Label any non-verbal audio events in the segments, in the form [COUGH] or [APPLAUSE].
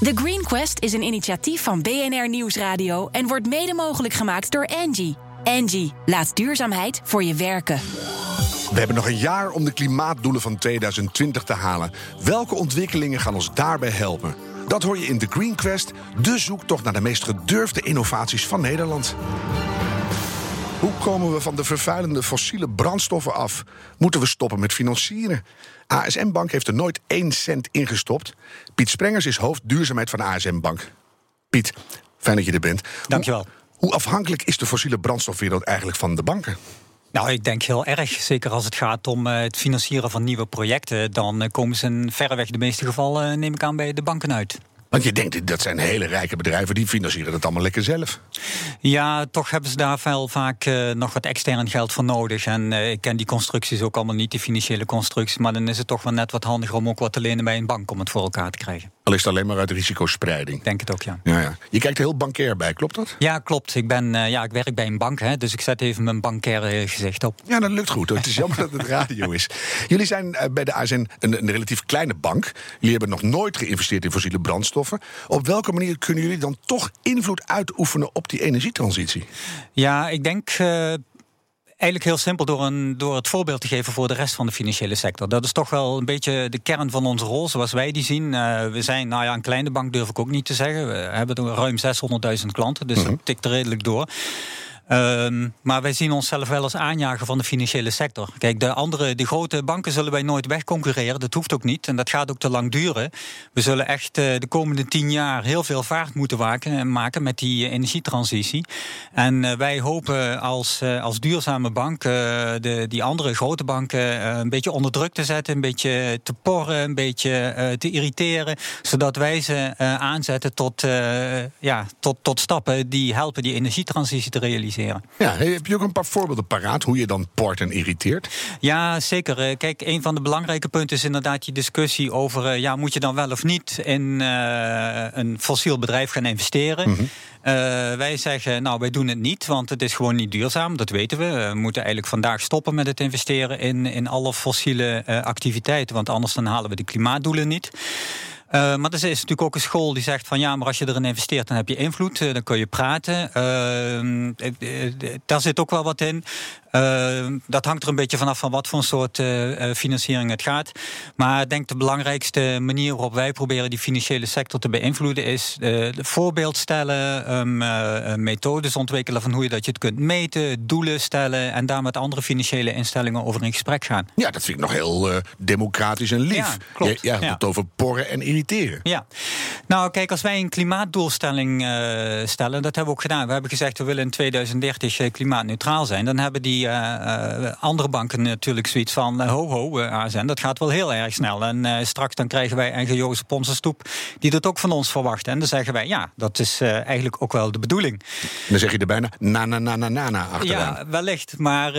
The Green Quest is een initiatief van BNR Nieuwsradio en wordt mede mogelijk gemaakt door Angie. Angie, laat duurzaamheid voor je werken. We hebben nog een jaar om de klimaatdoelen van 2020 te halen. Welke ontwikkelingen gaan ons daarbij helpen? Dat hoor je in The Green Quest, de zoektocht naar de meest gedurfde innovaties van Nederland. Hoe komen we van de vervuilende fossiele brandstoffen af? Moeten we stoppen met financieren? ASM Bank heeft er nooit één cent ingestopt. Piet Sprengers is hoofd duurzaamheid van ASM Bank. Piet, fijn dat je er bent. Dankjewel. Hoe, hoe afhankelijk is de fossiele brandstofwereld eigenlijk van de banken? Nou, ik denk heel erg. Zeker als het gaat om eh, het financieren van nieuwe projecten. Dan eh, komen ze in verreweg de meeste gevallen, eh, neem ik aan, bij de banken uit. Want je denkt, dat zijn hele rijke bedrijven, die financieren dat allemaal lekker zelf. Ja, toch hebben ze daar wel vaak uh, nog wat extern geld voor nodig. En uh, ik ken die constructies ook allemaal niet, die financiële constructies. Maar dan is het toch wel net wat handiger om ook wat te lenen bij een bank om het voor elkaar te krijgen. Al is het alleen maar uit risicospreiding. Ik denk het ook, ja. ja, ja. Je kijkt er heel bankair bij, klopt dat? Ja, klopt. Ik, ben, uh, ja, ik werk bij een bank, hè, dus ik zet even mijn bankaire gezicht op. Ja, dat lukt goed. Hoor. Het is jammer dat het radio is. Jullie zijn bij de ASN een, een relatief kleine bank. Jullie hebben nog nooit geïnvesteerd in fossiele Op welke manier kunnen jullie dan toch invloed uitoefenen op die energietransitie? Ja, ik denk. Uh eigenlijk heel simpel door, een, door het voorbeeld te geven voor de rest van de financiële sector. Dat is toch wel een beetje de kern van onze rol, zoals wij die zien. Uh, we zijn, nou ja, een kleine bank durf ik ook niet te zeggen. We hebben ruim 600.000 klanten, dus mm -hmm. dat tikt er redelijk door. Um, maar wij zien onszelf wel als aanjager van de financiële sector. Kijk, de andere, de grote banken zullen wij nooit wegconcurreren. Dat hoeft ook niet. En dat gaat ook te lang duren. We zullen echt uh, de komende tien jaar heel veel vaart moeten maken, en maken met die uh, energietransitie. En wij hopen als, als duurzame bank de, die andere grote banken een beetje onder druk te zetten, een beetje te porren, een beetje te irriteren. Zodat wij ze aanzetten tot, ja, tot, tot stappen die helpen die energietransitie te realiseren. Ja, heb je ook een paar voorbeelden paraat hoe je dan port en irriteert? Ja, zeker. Kijk, een van de belangrijke punten is inderdaad die discussie over... ja, moet je dan wel of niet in uh, een fossiel bedrijf gaan investeren? Mm -hmm. Uh, wij zeggen, nou, wij doen het niet, want het is gewoon niet duurzaam. Dat weten we. We moeten eigenlijk vandaag stoppen met het investeren in, in alle fossiele activiteiten, want anders dan halen we de klimaatdoelen niet. Uh, maar er is natuurlijk ook een school die zegt van ja, maar als je erin investeert, dan heb je invloed, uh, dan kun je praten. Uh, daar zit ook wel wat in. dat hangt er een beetje vanaf van wat voor soort financiering het gaat. Maar ik denk de belangrijkste manier waarop wij proberen die financiële sector te beïnvloeden is voorbeeld stellen, um, methodes ontwikkelen van hoe je dat je het kunt meten, doelen stellen en daar met andere financiële instellingen over in gesprek gaan. Ja, dat vind ik nog heel democratisch en lief. Ja, klopt. Je, het over porren en Ja, nou kijk, als wij een klimaatdoelstelling uh, stellen, dat hebben we ook gedaan. We hebben gezegd we willen in 2030 klimaatneutraal zijn. Dan hebben die uh, uh, andere banken natuurlijk zoiets van ho ho ASN, dat gaat wel heel erg snel. En straks dan krijgen wij NGO's op onze stoep die dat ook van ons verwachten. En dan zeggen wij ja, dat is eigenlijk ook wel de bedoeling. Dan zeg je er bijna na na na na na, na achteraan. Ja, wellicht. Maar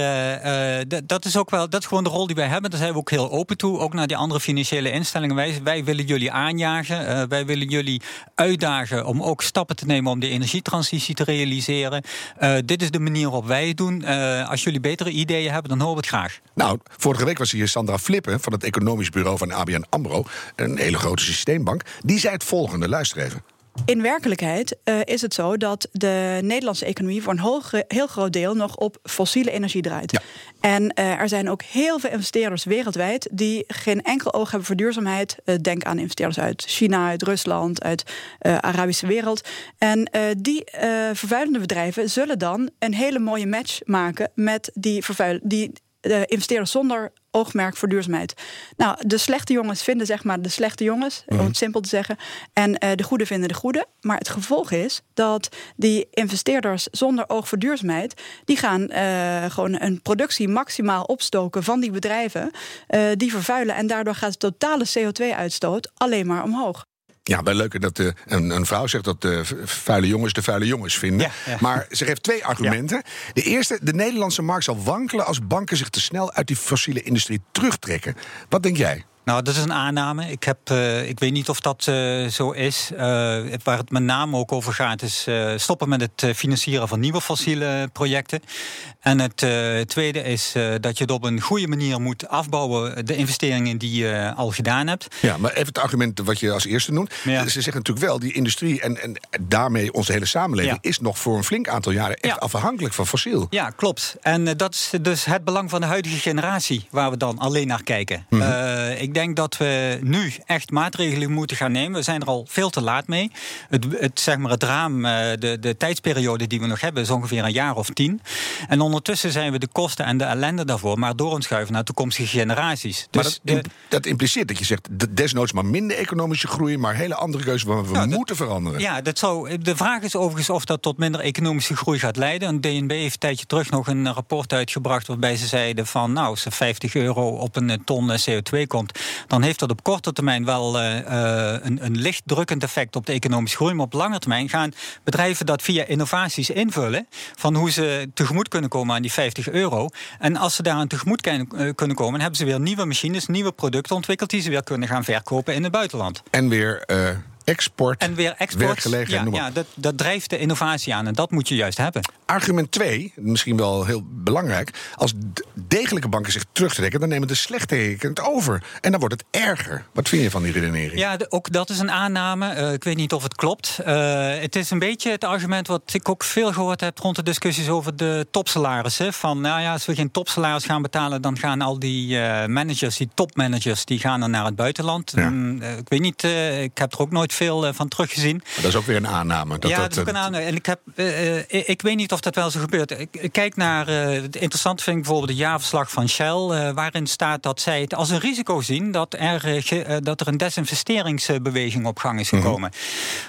dat is ook wel, dat is gewoon de rol die wij hebben. Daar zijn we ook heel open toe, ook naar die andere financiële instellingen. Wij, wij willen jullie Uh, wij willen jullie uitdagen om ook stappen te nemen om de energietransitie te realiseren. Uh, dit is de manier waarop wij het doen. Uh, als jullie betere ideeën hebben, dan horen we het graag. Nou, vorige week was hier Sandra Flippen van het economisch bureau van ABN AMRO. Een hele grote systeembank. Die zei het volgende. Luister even. In werkelijkheid uh, is het zo dat de Nederlandse economie voor een hoog, heel groot deel nog op fossiele energie draait. Ja. En uh, er zijn ook heel veel investeerders wereldwijd die geen enkel oog hebben voor duurzaamheid. Uh, denk aan investeerders uit China, uit Rusland, uit de Arabische wereld. En die vervuilende bedrijven zullen dan een hele mooie match maken met die, vervuil die investeerders zonder oogmerk voor duurzaamheid. Nou, de slechte jongens vinden zeg maar de slechte jongens, mm. om het simpel te zeggen. En uh, de goede vinden de goede. Maar het gevolg is dat die investeerders zonder oog voor duurzaamheid... die gaan uh, gewoon een productie maximaal opstoken van die bedrijven... Uh, die vervuilen en daardoor gaat de totale CO2-uitstoot alleen maar omhoog. Ja, wel leuk dat de, een, een, vrouw zegt dat de vuile jongens de vuile jongens vinden. Ja, ja. Maar ze geeft twee argumenten. Ja. De eerste, de Nederlandse markt zal wankelen als banken zich te snel uit die fossiele industrie terugtrekken. Wat denk jij? Nou, dat is een aanname. Ik, heb, uh, ik weet niet of dat uh, zo is. Uh, waar het met name ook over gaat, is stoppen met het financieren van nieuwe fossiele projecten. En het tweede is dat je het op een goede manier moet afbouwen, de investeringen die je al gedaan hebt. Ja, maar even het argument wat je als eerste noemt. Ja. Ze zeggen natuurlijk wel, die industrie en, en daarmee onze hele samenleving is nog voor een flink aantal jaren echt ja. afhankelijk van fossiel. Ja, klopt. En dat is dus het belang van de huidige generatie waar we dan alleen naar kijken. Mm -hmm. ik denk dat we nu echt maatregelen moeten gaan nemen. We zijn er al veel te laat mee. Het, het, zeg maar het raam, eh, de, de tijdsperiode die we nog hebben, is ongeveer een jaar of tien. En ondertussen zijn we de kosten en de ellende daarvoor maar door schuiven naar toekomstige generaties. Dus maar dat, dat, impliceert dat je zegt, desnoods maar minder economische groei, maar hele andere keuzes waar we nou, moeten veranderen. Ja, dat zou, de vraag is overigens of dat tot minder economische groei gaat leiden. Een DNB heeft een tijdje terug nog een rapport uitgebracht waarbij ze zeiden van nou, als er 50 euro op een ton CO2 komt, dan heeft dat op korte termijn wel uh, een, een licht drukkend effect op de economische groei. Maar op lange termijn gaan bedrijven dat via innovaties invullen. Van hoe ze tegemoet kunnen komen aan die 50 euro. En als ze daaraan tegemoet kunnen komen, hebben ze weer nieuwe machines, nieuwe producten ontwikkeld die ze weer kunnen gaan verkopen in het buitenland. En weer. Export, en weer export, ja, ja dat, dat drijft de innovatie aan en dat moet je juist hebben. Argument 2, misschien wel heel belangrijk. Als degelijke banken zich terugtrekken, dan nemen de slechttrekkers het over. En dan wordt het erger. Wat vind je van die redenering? Ja, ook dat is een aanname. Uh, ik weet niet of het klopt. Uh, het is een beetje het argument wat ik ook veel gehoord heb rond de discussies over de topsalarissen. Van nou ja, als we geen topsalaris gaan betalen, dan gaan al die uh, managers, die topmanagers, die gaan dan naar het buitenland. Ja. Um, ik weet niet, ik heb er ook nooit veel eh, van teruggezien. Maar dat is ook weer een aanname. Dat ja, dat, is ook een aanname. En ik, heb, uh, ik weet niet of dat wel zo gebeurt. Ik, kijk naar, uh, interessant vind ik bijvoorbeeld het jaarverslag van Shell... waarin staat dat zij het als een risico zien... dat er, dat er een desinvesteringsbeweging op gang is mhm. gekomen.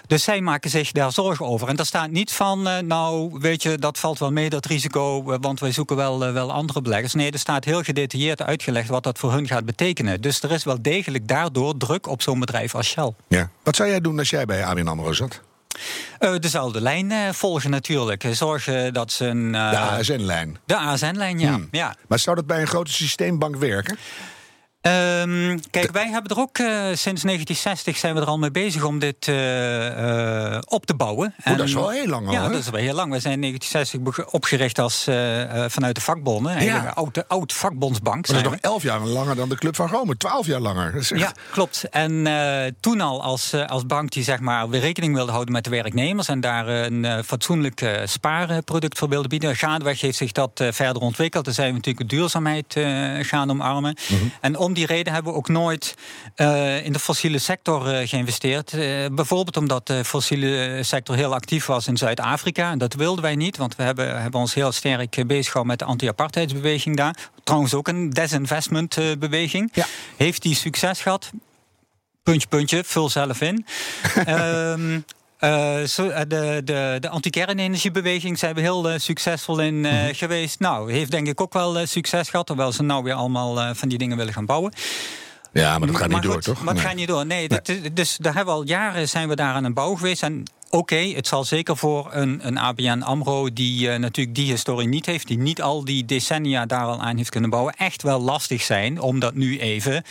Dus zij maken zich daar zorgen over. En daar staat niet van, nou, weet je, dat valt wel mee, dat risico... want wij zoeken wel, wel andere beleggers. Nee, er staat heel gedetailleerd uitgelegd wat dat voor hun gaat betekenen. Dus er is wel degelijk daardoor druk op zo'n bedrijf als Shell. Ja. Wat zou jij doen als jij bij ABN AMRO zat? Uh, dezelfde lijn uh, volgen natuurlijk. Zorgen dat ze een... Uh, de ASN-lijn? De ASN-lijn, ja. Hmm. ja. Maar zou dat bij een grote systeembank werken? Um, kijk, wij hebben er ook uh, sinds 1960 zijn we er al mee bezig om dit uh, op te bouwen. Oh, dat is wel heel lang al. Ja, dat is wel heel lang. We zijn in 1960 opgericht als vanuit de vakbonden. Ja. Oud, oud vakbondsbank. dat is nog elf jaar langer dan de Club van Rome. Twaalf jaar langer. Echt... Ja, klopt. En toen al als, als bank die zeg maar weer rekening wilde houden met de werknemers en daar een fatsoenlijk spaarproduct voor wilde bieden. Gaandeweg heeft zich dat verder ontwikkeld. Dan zijn we natuurlijk de duurzaamheid gaan omarmen. Mm -hmm. En om die reden hebben we ook nooit uh, in de fossiele sector uh, geïnvesteerd. Uh, bijvoorbeeld omdat de fossiele sector heel actief was in Zuid-Afrika. En dat wilden wij niet, want we hebben, hebben ons heel sterk bezig gehouden met de anti-apartheidsbeweging daar. Trouwens ook een desinvestmentbeweging. Ja. Heeft die succes gehad? Puntje, puntje, vul zelf in. um, [LAUGHS] Uh, de, de, de anti-kernenergiebeweging zijn we heel uh, succesvol in mm geweest. Nou, heeft denk ik ook wel succes gehad, terwijl ze nou weer allemaal van die dingen willen gaan bouwen. Ja, maar dat gaat niet door, toch? Maar dat gaat niet door. Nee. Dat, dus daar hebben we al jaren zijn we daar aan een bouw geweest. En Oké, okay, het zal zeker voor een, een ABN AMRO... die uh, natuurlijk die historie niet heeft... die niet al die decennia daar al aan heeft kunnen bouwen... echt wel lastig zijn om dat nu even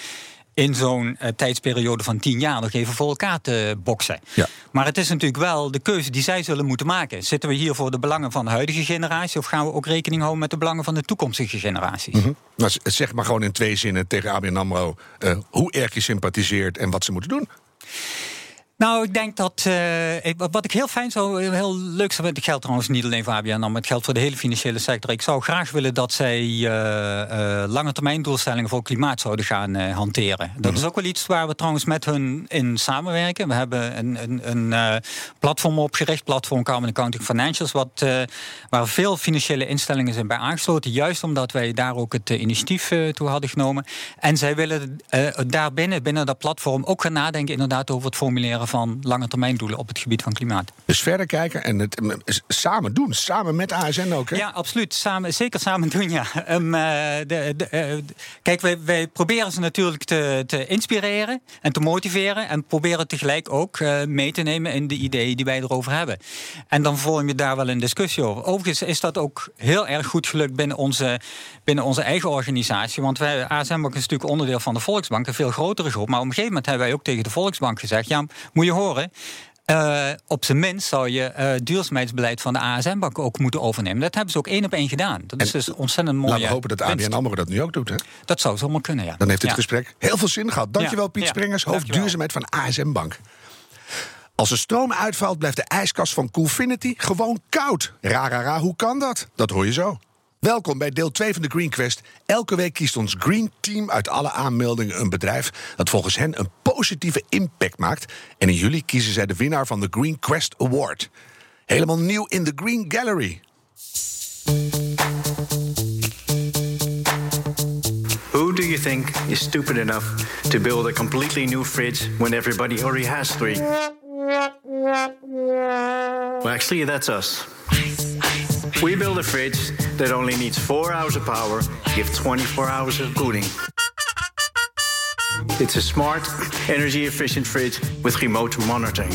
in zo'n uh, tijdsperiode van tien jaar nog even voor elkaar te boksen. Ja. Maar het is natuurlijk wel de keuze die zij zullen moeten maken. Zitten we hier voor de belangen van de huidige generatie... of gaan we ook rekening houden met de belangen van de toekomstige generaties? Mm -hmm. nou, zeg maar gewoon in twee zinnen tegen ABN AMRO... Uh, hoe erg je sympathiseert en wat ze moeten doen. Nou, ik denk dat. Uh, wat ik heel fijn zou, heel leuk zou vinden. Het geldt trouwens niet alleen voor ABN, maar het geldt voor de hele financiële sector. Ik zou graag willen dat zij uh, uh, lange termijn doelstellingen voor klimaat zouden gaan hanteren. Dat is mhm. ook wel iets waar we trouwens met hun in samenwerken. We hebben een, een, een platform opgericht, platform Carbon Accounting Financials, wat, waar veel financiële instellingen zijn bij aangesloten. Juist omdat wij daar ook het initiatief toe hadden genomen. En zij willen daarbinnen, binnen dat platform, ook gaan nadenken inderdaad over het formuleren behalen van lange termijn doelen op het gebied van klimaat. Dus verder kijken en het samen doen. Samen met ASN ook, hè? Ja, absoluut. Samen, zeker samen doen, ja. Ehm, eh, de, de, eh, kijk, wij, wij proberen ze natuurlijk te, te inspireren en te motiveren. En proberen tegelijk ook eh, mee te nemen in de ideeën die wij erover hebben. En dan vorm je daar wel een discussie over. Overigens is dat ook heel erg goed gelukt binnen onze, binnen onze eigen organisatie. Want wij, ASM is natuurlijk onderdeel van de Volksbank, een veel grotere groep. Maar op een gegeven moment hebben wij ook tegen de Volksbank gezegd: ja, moet je horen. eh, op zijn minst zou je eh duurzaamheidsbeleid van de ASM-bank ook moeten overnemen. Dat hebben ze ook één op één gedaan. Dat is dus ontzettend mooi. Laten we hopen dat ABN AMRO dat nu ook doet, hè? Dat zou zomaar kunnen, ja. Dan heeft dit Ja. gesprek heel veel zin gehad. Dankjewel, Ja, Piet ja. Sprengers, hoofd Dankjewel. duurzaamheid van ASM Bank. Als de stroom uitvalt, blijft de ijskast van Coolfinity gewoon koud. Ra, ra, ra, hoe kan dat? Dat hoor je zo. Welkom bij deel 2 van de Green Quest. Elke week kiest ons Green Team uit alle aanmeldingen een bedrijf dat volgens hen een positieve impact maakt. En in juli kiezen zij de winnaar van de Green Quest Award. Helemaal nieuw in de Green Gallery. Who do you think is stupid enough to build a completely new fridge when everybody already has three? Well, actually, that's us. We build a fridge that only needs four hours of power, give 24 hours of cooling. It's a smart, energy efficient fridge with remote monitoring.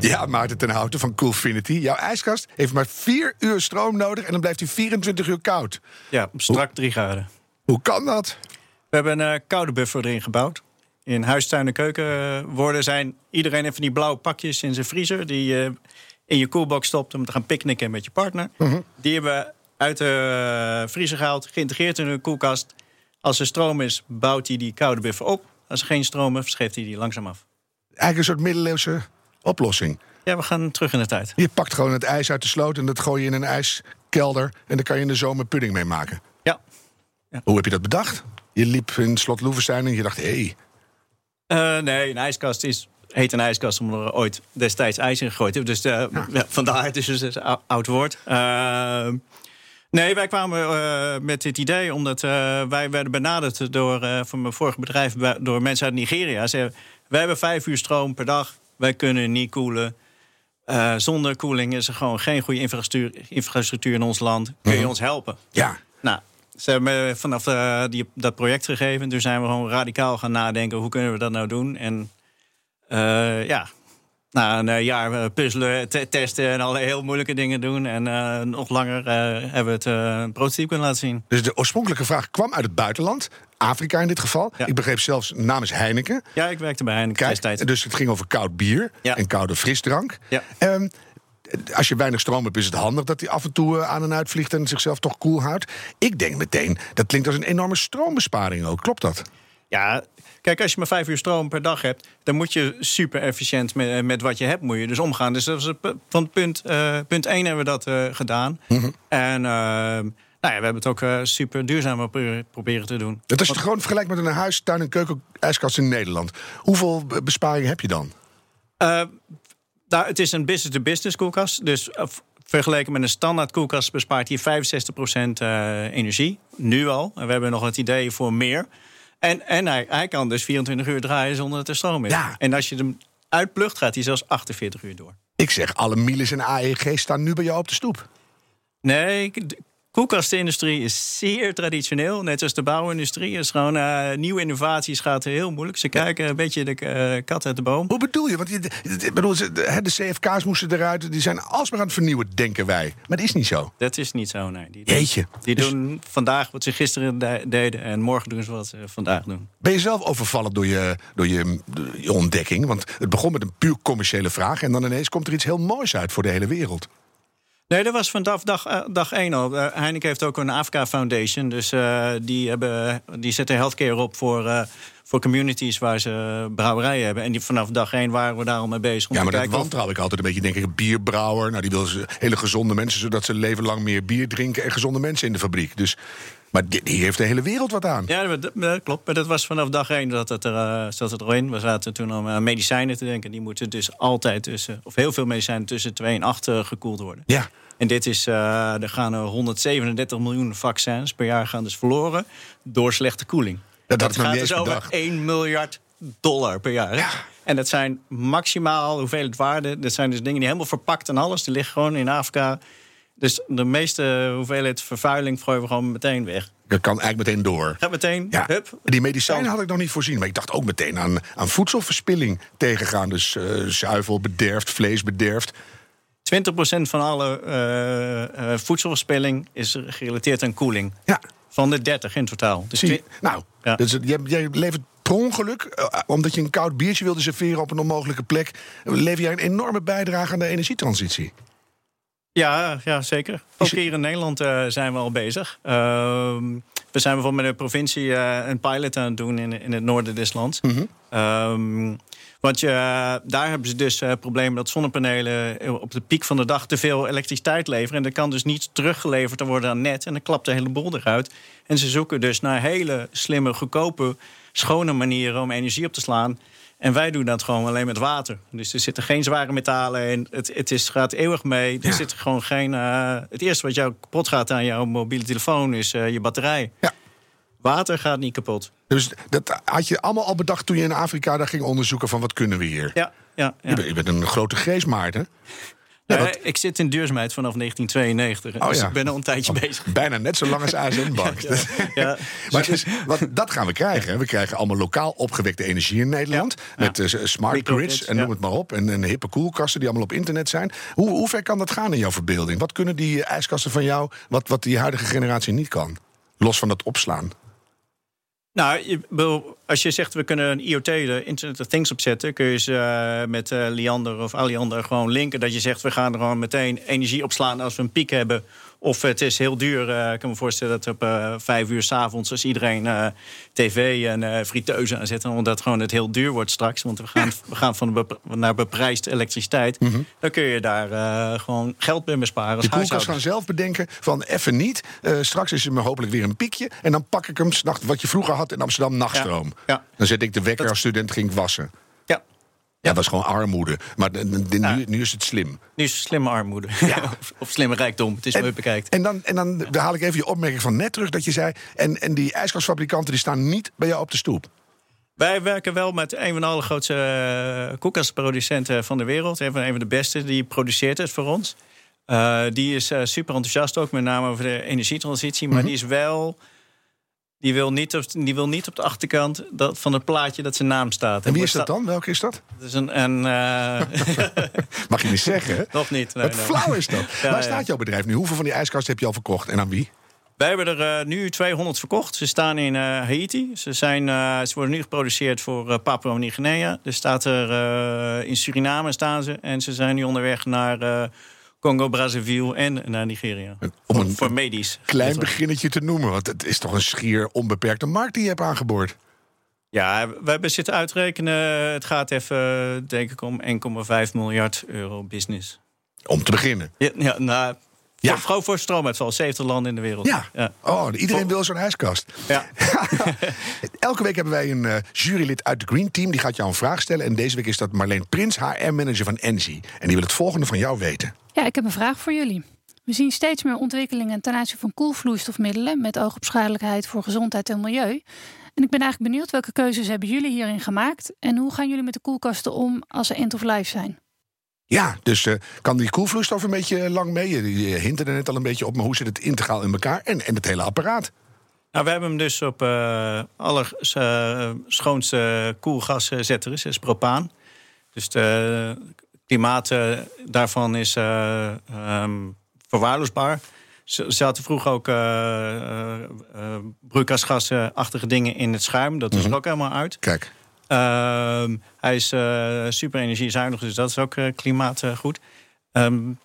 Ja, Maarten ten Houten van Coolfinity. Jouw ijskast heeft maar 4 uur stroom nodig en dan blijft hij 24 uur koud. Ja, strak 3 graden. Hoe kan dat? We hebben een eh, koude buffer erin gebouwd. In huistuin en keukenwoorden zijn iedereen heeft van die blauwe pakjes in zijn vriezer... die je in je koelbox stopt om te gaan picknicken met je partner. Die hebben we uit de eh, vriezer gehaald, geïntegreerd in de koelkast. Als er stroom is, bouwt hij die koude buffer op. Als er geen stroom is, scheeft hij die langzaam af. Eigenlijk een soort middeleeuwse oplossing. Ja, we gaan terug in de tijd. Je pakt gewoon het ijs uit de sloot en dat gooi je in een ijskelder. En daar kan je in de zomer pudding mee maken. Ja. Hoe heb je dat bedacht? Je liep in Slot Loevestein en je dacht, hé, hey, Eh, nee, een ijskast is, heet een ijskast omdat er ooit destijds ijs in gegooid hebben. Dus eh, ja, vandaar, het is dus een ou- oud woord. Eh, nee, wij kwamen eh, met dit idee omdat eh, wij werden benaderd door, eh van mijn vorige bedrijf door mensen uit Nigeria. Ze zeiden, wij hebben vijf uur stroom per dag, wij kunnen niet koelen. Zonder koeling is er gewoon geen goede infrastructuur, infrastructuur in ons land. Kun je ons helpen? ja. Nou, ze hebben me vanaf die, dat project gegeven. Toen zijn we gewoon radicaal gaan nadenken. Hoe kunnen we dat nou doen? En ja, na een eh, jaar eh, puzzelen, te- testen en alle heel moeilijke dingen doen. En eh, nog langer hebben we het een prototype kunnen laten zien. Dus de oorspronkelijke vraag kwam uit het buitenland. Afrika in dit geval. Ja. Ik begreep zelfs namens Heineken. Ja, ik werkte bij Heineken Kijk, destijds. dus het ging over koud bier Ja. en koude frisdrank. Ja. Ehm, als je weinig stroom hebt, is het handig dat hij af en toe aan en uit vliegt en zichzelf toch koel houdt. Ik denk meteen, dat klinkt als een enorme stroombesparing ook. Klopt dat? Ja, kijk, als je maar vijf uur stroom per dag hebt, dan moet je super efficiënt met, met wat je hebt, moet je dus omgaan. Dus dat is pu- van punt, eh punt 1 hebben we dat eh, gedaan. En eh, nou ja, we hebben het ook super duurzaam pro- proberen te doen. Dat het gewoon vergelijkt met een huis, tuin en keuken ijskast in Nederland. Hoeveel be- besparingen heb je dan? Nou, het is een business-to-business koelkast. Dus vergeleken met een standaard koelkast bespaart hij 65% eh, energie. Nu al. En we hebben nog het idee voor meer. En, en hij, hij kan dus 24 uur draaien zonder dat er stroom is. Ja. En als je hem uitplucht, gaat hij zelfs 48 uur door. Ik zeg, alle Miles en AEG staan nu bij jou op de stoep. Nee, koelkastenindustrie is zeer traditioneel. Net als de bouwindustrie. is gewoon eh, nieuwe innovaties gaat heel moeilijk. Ze kijken een beetje de eh, kat uit de boom. Hoe bedoel je? Want je, bedoel, de, CFK's moesten eruit. Die zijn alsmaar aan het vernieuwen, denken wij. Maar dat is niet zo. Dat is niet zo, nee. Die, Jeetje. Die Dus- doen vandaag wat ze gisteren de- deden en morgen doen ze wat ze vandaag doen. Ben je zelf overvallen door je, door je, je ontdekking? Want het begon met een puur commerciële vraag. En dan ineens komt er iets heel moois uit voor de hele wereld. Nee, dat was vanaf dag, eh, dag één al. Eh, Heineken heeft ook een Afrika Foundation. Dus eh, die, hebben, die zetten healthcare op voor, voor communities waar ze brouwerijen hebben. En die, vanaf dag één waren we daar al mee bezig. om Ja, maar dat wantrouw ik altijd een beetje. Denk ik, een bierbrouwer. Nou, die wil hele gezonde mensen, zodat ze leven lang meer bier drinken. En gezonde mensen in de fabriek. Dus, maar die, die heeft de hele wereld wat aan. Ja, dat, dat klopt. Maar dat was vanaf dag één dat het, er, zat het erin. We zaten toen om aan medicijnen te denken. Die moeten dus altijd tussen, of heel veel medicijnen tussen 2 en 8 eh, gekoeld worden. Ja. En dit is, eh, er gaan er 137 miljoen vaccins per jaar gaan dus verloren door slechte koeling. Dat gaat dus over bedacht. 1 miljard dollar per jaar. En dat zijn maximaal hoeveelheid waarde. Dat zijn dus dingen die helemaal verpakt en alles. Die liggen gewoon in Afrika. Dus de meeste hoeveelheid vervuiling gooien we gewoon meteen weg. Dat kan eigenlijk meteen door. Gaat meteen, Ja, hup. die medicijnen had ik nog niet voorzien. Maar ik dacht ook meteen aan, aan voedselverspilling tegengaan. Dus eh, zuivel bederft, vlees bederft. 20% van alle eh, eh, voedselverspilling is gerelateerd aan koeling. Ja, Van de 30 in totaal. Dus zie Nou, Ja. dus, jij, jij levert per ongeluk, omdat je een koud biertje wilde serveren op een onmogelijke plek... lever jij een enorme bijdrage aan de energietransitie. Ja, ja, zeker. Ook hier in Nederland eh, zijn we al bezig. Ehm, we zijn bijvoorbeeld met de provincie eh, een pilot aan het doen in, in het noorden des lands. Ehm, want je, daar hebben ze dus het probleem dat zonnepanelen op de piek van de dag te veel elektriciteit leveren. En dat kan dus niet teruggeleverd worden aan net. En dan klapt de hele boel eruit. En ze zoeken dus naar hele slimme, goedkope, schone manieren om energie op te slaan. En wij doen dat gewoon alleen met water. Dus er zitten geen zware metalen in. Het, het is, gaat eeuwig mee. Er Ja. zit gewoon geen. eh, het eerste wat jou kapot gaat aan jouw mobiele telefoon is eh, je batterij. Ja. Water gaat niet kapot. Dus dat had je allemaal al bedacht toen je in Afrika daar ging onderzoeken van wat kunnen we hier. Ja, ja, ja. Je, bent, je bent een grote geest, Maarten. Ja, ik zit in duurzaamheid vanaf 1992. Oh, dus ik ben al een tijdje [LAUGHS] bezig. Bijna net zo lang als ASN-bank. [LAUGHS] Ja. [LAUGHS] Maar wat, dat gaan we krijgen. We krijgen allemaal lokaal opgewekte energie in Nederland. Met eh, smart Microgrids, grids en noem het maar op. En, en hippe koelkasten die allemaal op internet zijn. Hoe, hoe ver kan dat gaan in jouw verbeelding? Wat kunnen die ijskasten van jou, wat, wat die huidige generatie niet kan? Los van dat opslaan. Nou, als je zegt we kunnen een IoT, de Internet of Things, opzetten, kun je ze eh, met eh, Liander of Aliander gewoon linken. Dat je zegt we gaan er gewoon meteen energie opslaan als we een piek hebben. Of het is heel duur. eh, ik kan me voorstellen dat op eh, vijf uur s'avonds, als iedereen eh, tv en friteuze aanzet, omdat het gewoon het heel duur wordt straks. Want we gaan, we gaan van bep- naar beprijsd elektriciteit. Dan kun je daar gewoon geld bij besparen. Als De koelkast gaan zelf bedenken van even niet. straks is er me hopelijk weer een piekje. En dan pak ik hem s'nachts, wat je vroeger had in Amsterdam, nachtstroom. Ja. Dan zet ik de wekker als student ging ik wassen. Ja, Ja, dat was gewoon armoede. Maar de- nu, nu is het slim. nu is het slimme armoede. [LAUGHS] of, of slimme rijkdom. Het is je het bekijkt. En dan, en dan haal ik even je opmerking van net terug dat je zei. En, en die ijskastfabrikanten die staan niet bij jou op de stoep. Wij werken wel met een van de allergrootste uh, koelkastproducenten van de wereld. Een van, een van de beste, die produceert het voor ons. Uh, die is uh, super enthousiast ook, met name over de energietransitie. Maar Mhm. die is wel... Die wil, niet op, die wil niet op de achterkant dat, van het plaatje dat zijn naam staat. En wie is dat dan? Welke is dat? Dat is een... een uh, [LAUGHS] Mag je niet zeggen, hè? Nog niet. Nee, Wat nee. flauw is dat. [LAUGHS] Ja, Waar staat jouw bedrijf nu? Hoeveel van die ijskasten heb je al verkocht en aan wie? Wij hebben er uh, nu 200 verkocht. Ze staan in uh, Haiti. Ze, zijn, uh, ze worden nu geproduceerd voor Papua Nieuw-Guinea. Er staat er in Suriname staan ze. En ze zijn nu onderweg naar Congo, Brazzaville en naar Nigeria. Om voor, een voor medisch. Klein beginnetje te noemen. Want het is toch een schier onbeperkte markt die je hebt aangeboord. Ja, we hebben zitten uitrekenen. Het gaat even, denk ik, om 1,5 miljard euro business. Om te beginnen. Ja, ja nou, Ja. voor, vooral voor stroomuitval. 70 landen in de wereld. Ja. ja. Oh, iedereen Voor- wil zo'n ijskast. Ja. [LAUGHS] [LAUGHS] Elke week hebben wij een eh, jurylid uit de Green Team. Die gaat jou een vraag stellen. En deze week is dat Marleen Prins, HR-manager van Engie. En die wil het volgende van jou weten. Ja, ik heb een vraag voor jullie. We zien steeds meer ontwikkelingen ten aanzien van koelvloeistofmiddelen met oog op schadelijkheid voor gezondheid en milieu. En ik ben eigenlijk benieuwd welke keuzes hebben jullie hierin gemaakt en hoe gaan jullie met de koelkasten om als ze end of life zijn? Ja, dus eh, kan die koelvloeistof een beetje lang mee? Je, je hint er net al een beetje op, maar hoe zit het integraal in elkaar? En, en het hele apparaat. Nou, we hebben hem dus op uh, aller uh, schoonste koelgaszetter, is, is propaan. Dus de klimaat uh, daarvan is uh, um, verwaarloosbaar. Ze zaten vroeger ook broeikasgasachtige dingen in het schuim. Dat is er ook helemaal uit. Kijk. Uh, hij is uh, super energiezuinig, dus dat is ook uh, klimaatgoed. Um,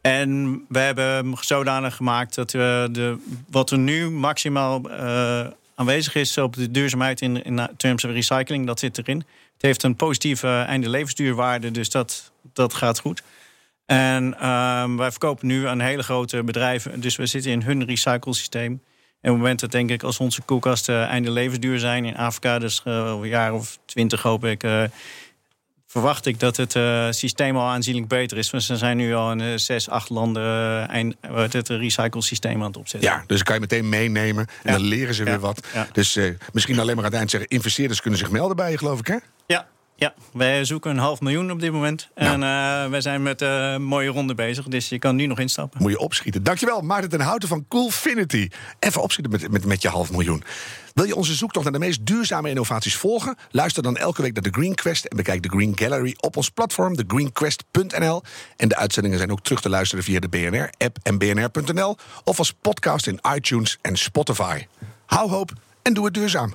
en we hebben zodanig gemaakt dat we de, wat er nu maximaal uh, aanwezig is op de duurzaamheid in, in terms of recycling, dat zit erin. Het heeft een positieve einde levensduurwaarde, dus dat, dat gaat goed. En uh, wij verkopen nu aan hele grote bedrijven, dus we zitten in hun recyclesysteem. En op het moment dat denk ik, als onze koelkasten einde levensduur zijn in Afrika, dus uh, een jaar of twintig hoop ik, uh, verwacht ik dat het uh, systeem al aanzienlijk beter is. Want ze zijn nu al in zes, acht landen eind, het recycle-systeem aan het opzetten. Ja, dus kan je meteen meenemen en ja. dan leren ze weer wat. Ja. Dus misschien alleen maar aan het eind zeggen... investeerders kunnen zich melden bij je, geloof ik, hè? Ja, wij zoeken een half miljoen op dit moment. En uh, wij zijn met een mooie ronde bezig. Dus je kan nu nog instappen. Moet je opschieten. Dankjewel, Maarten ten Houten van Coolfinity. Even opschieten met, met, met je half miljoen. Wil je onze zoektocht naar de meest duurzame innovaties volgen? Luister dan elke week naar de Green Quest en bekijk de Green Gallery op ons platform, thegreenquest.nl. En de uitzendingen zijn ook terug te luisteren via de BNR-app en bnr.nl of als podcast in iTunes en Spotify. Hou hoop en doe het duurzaam.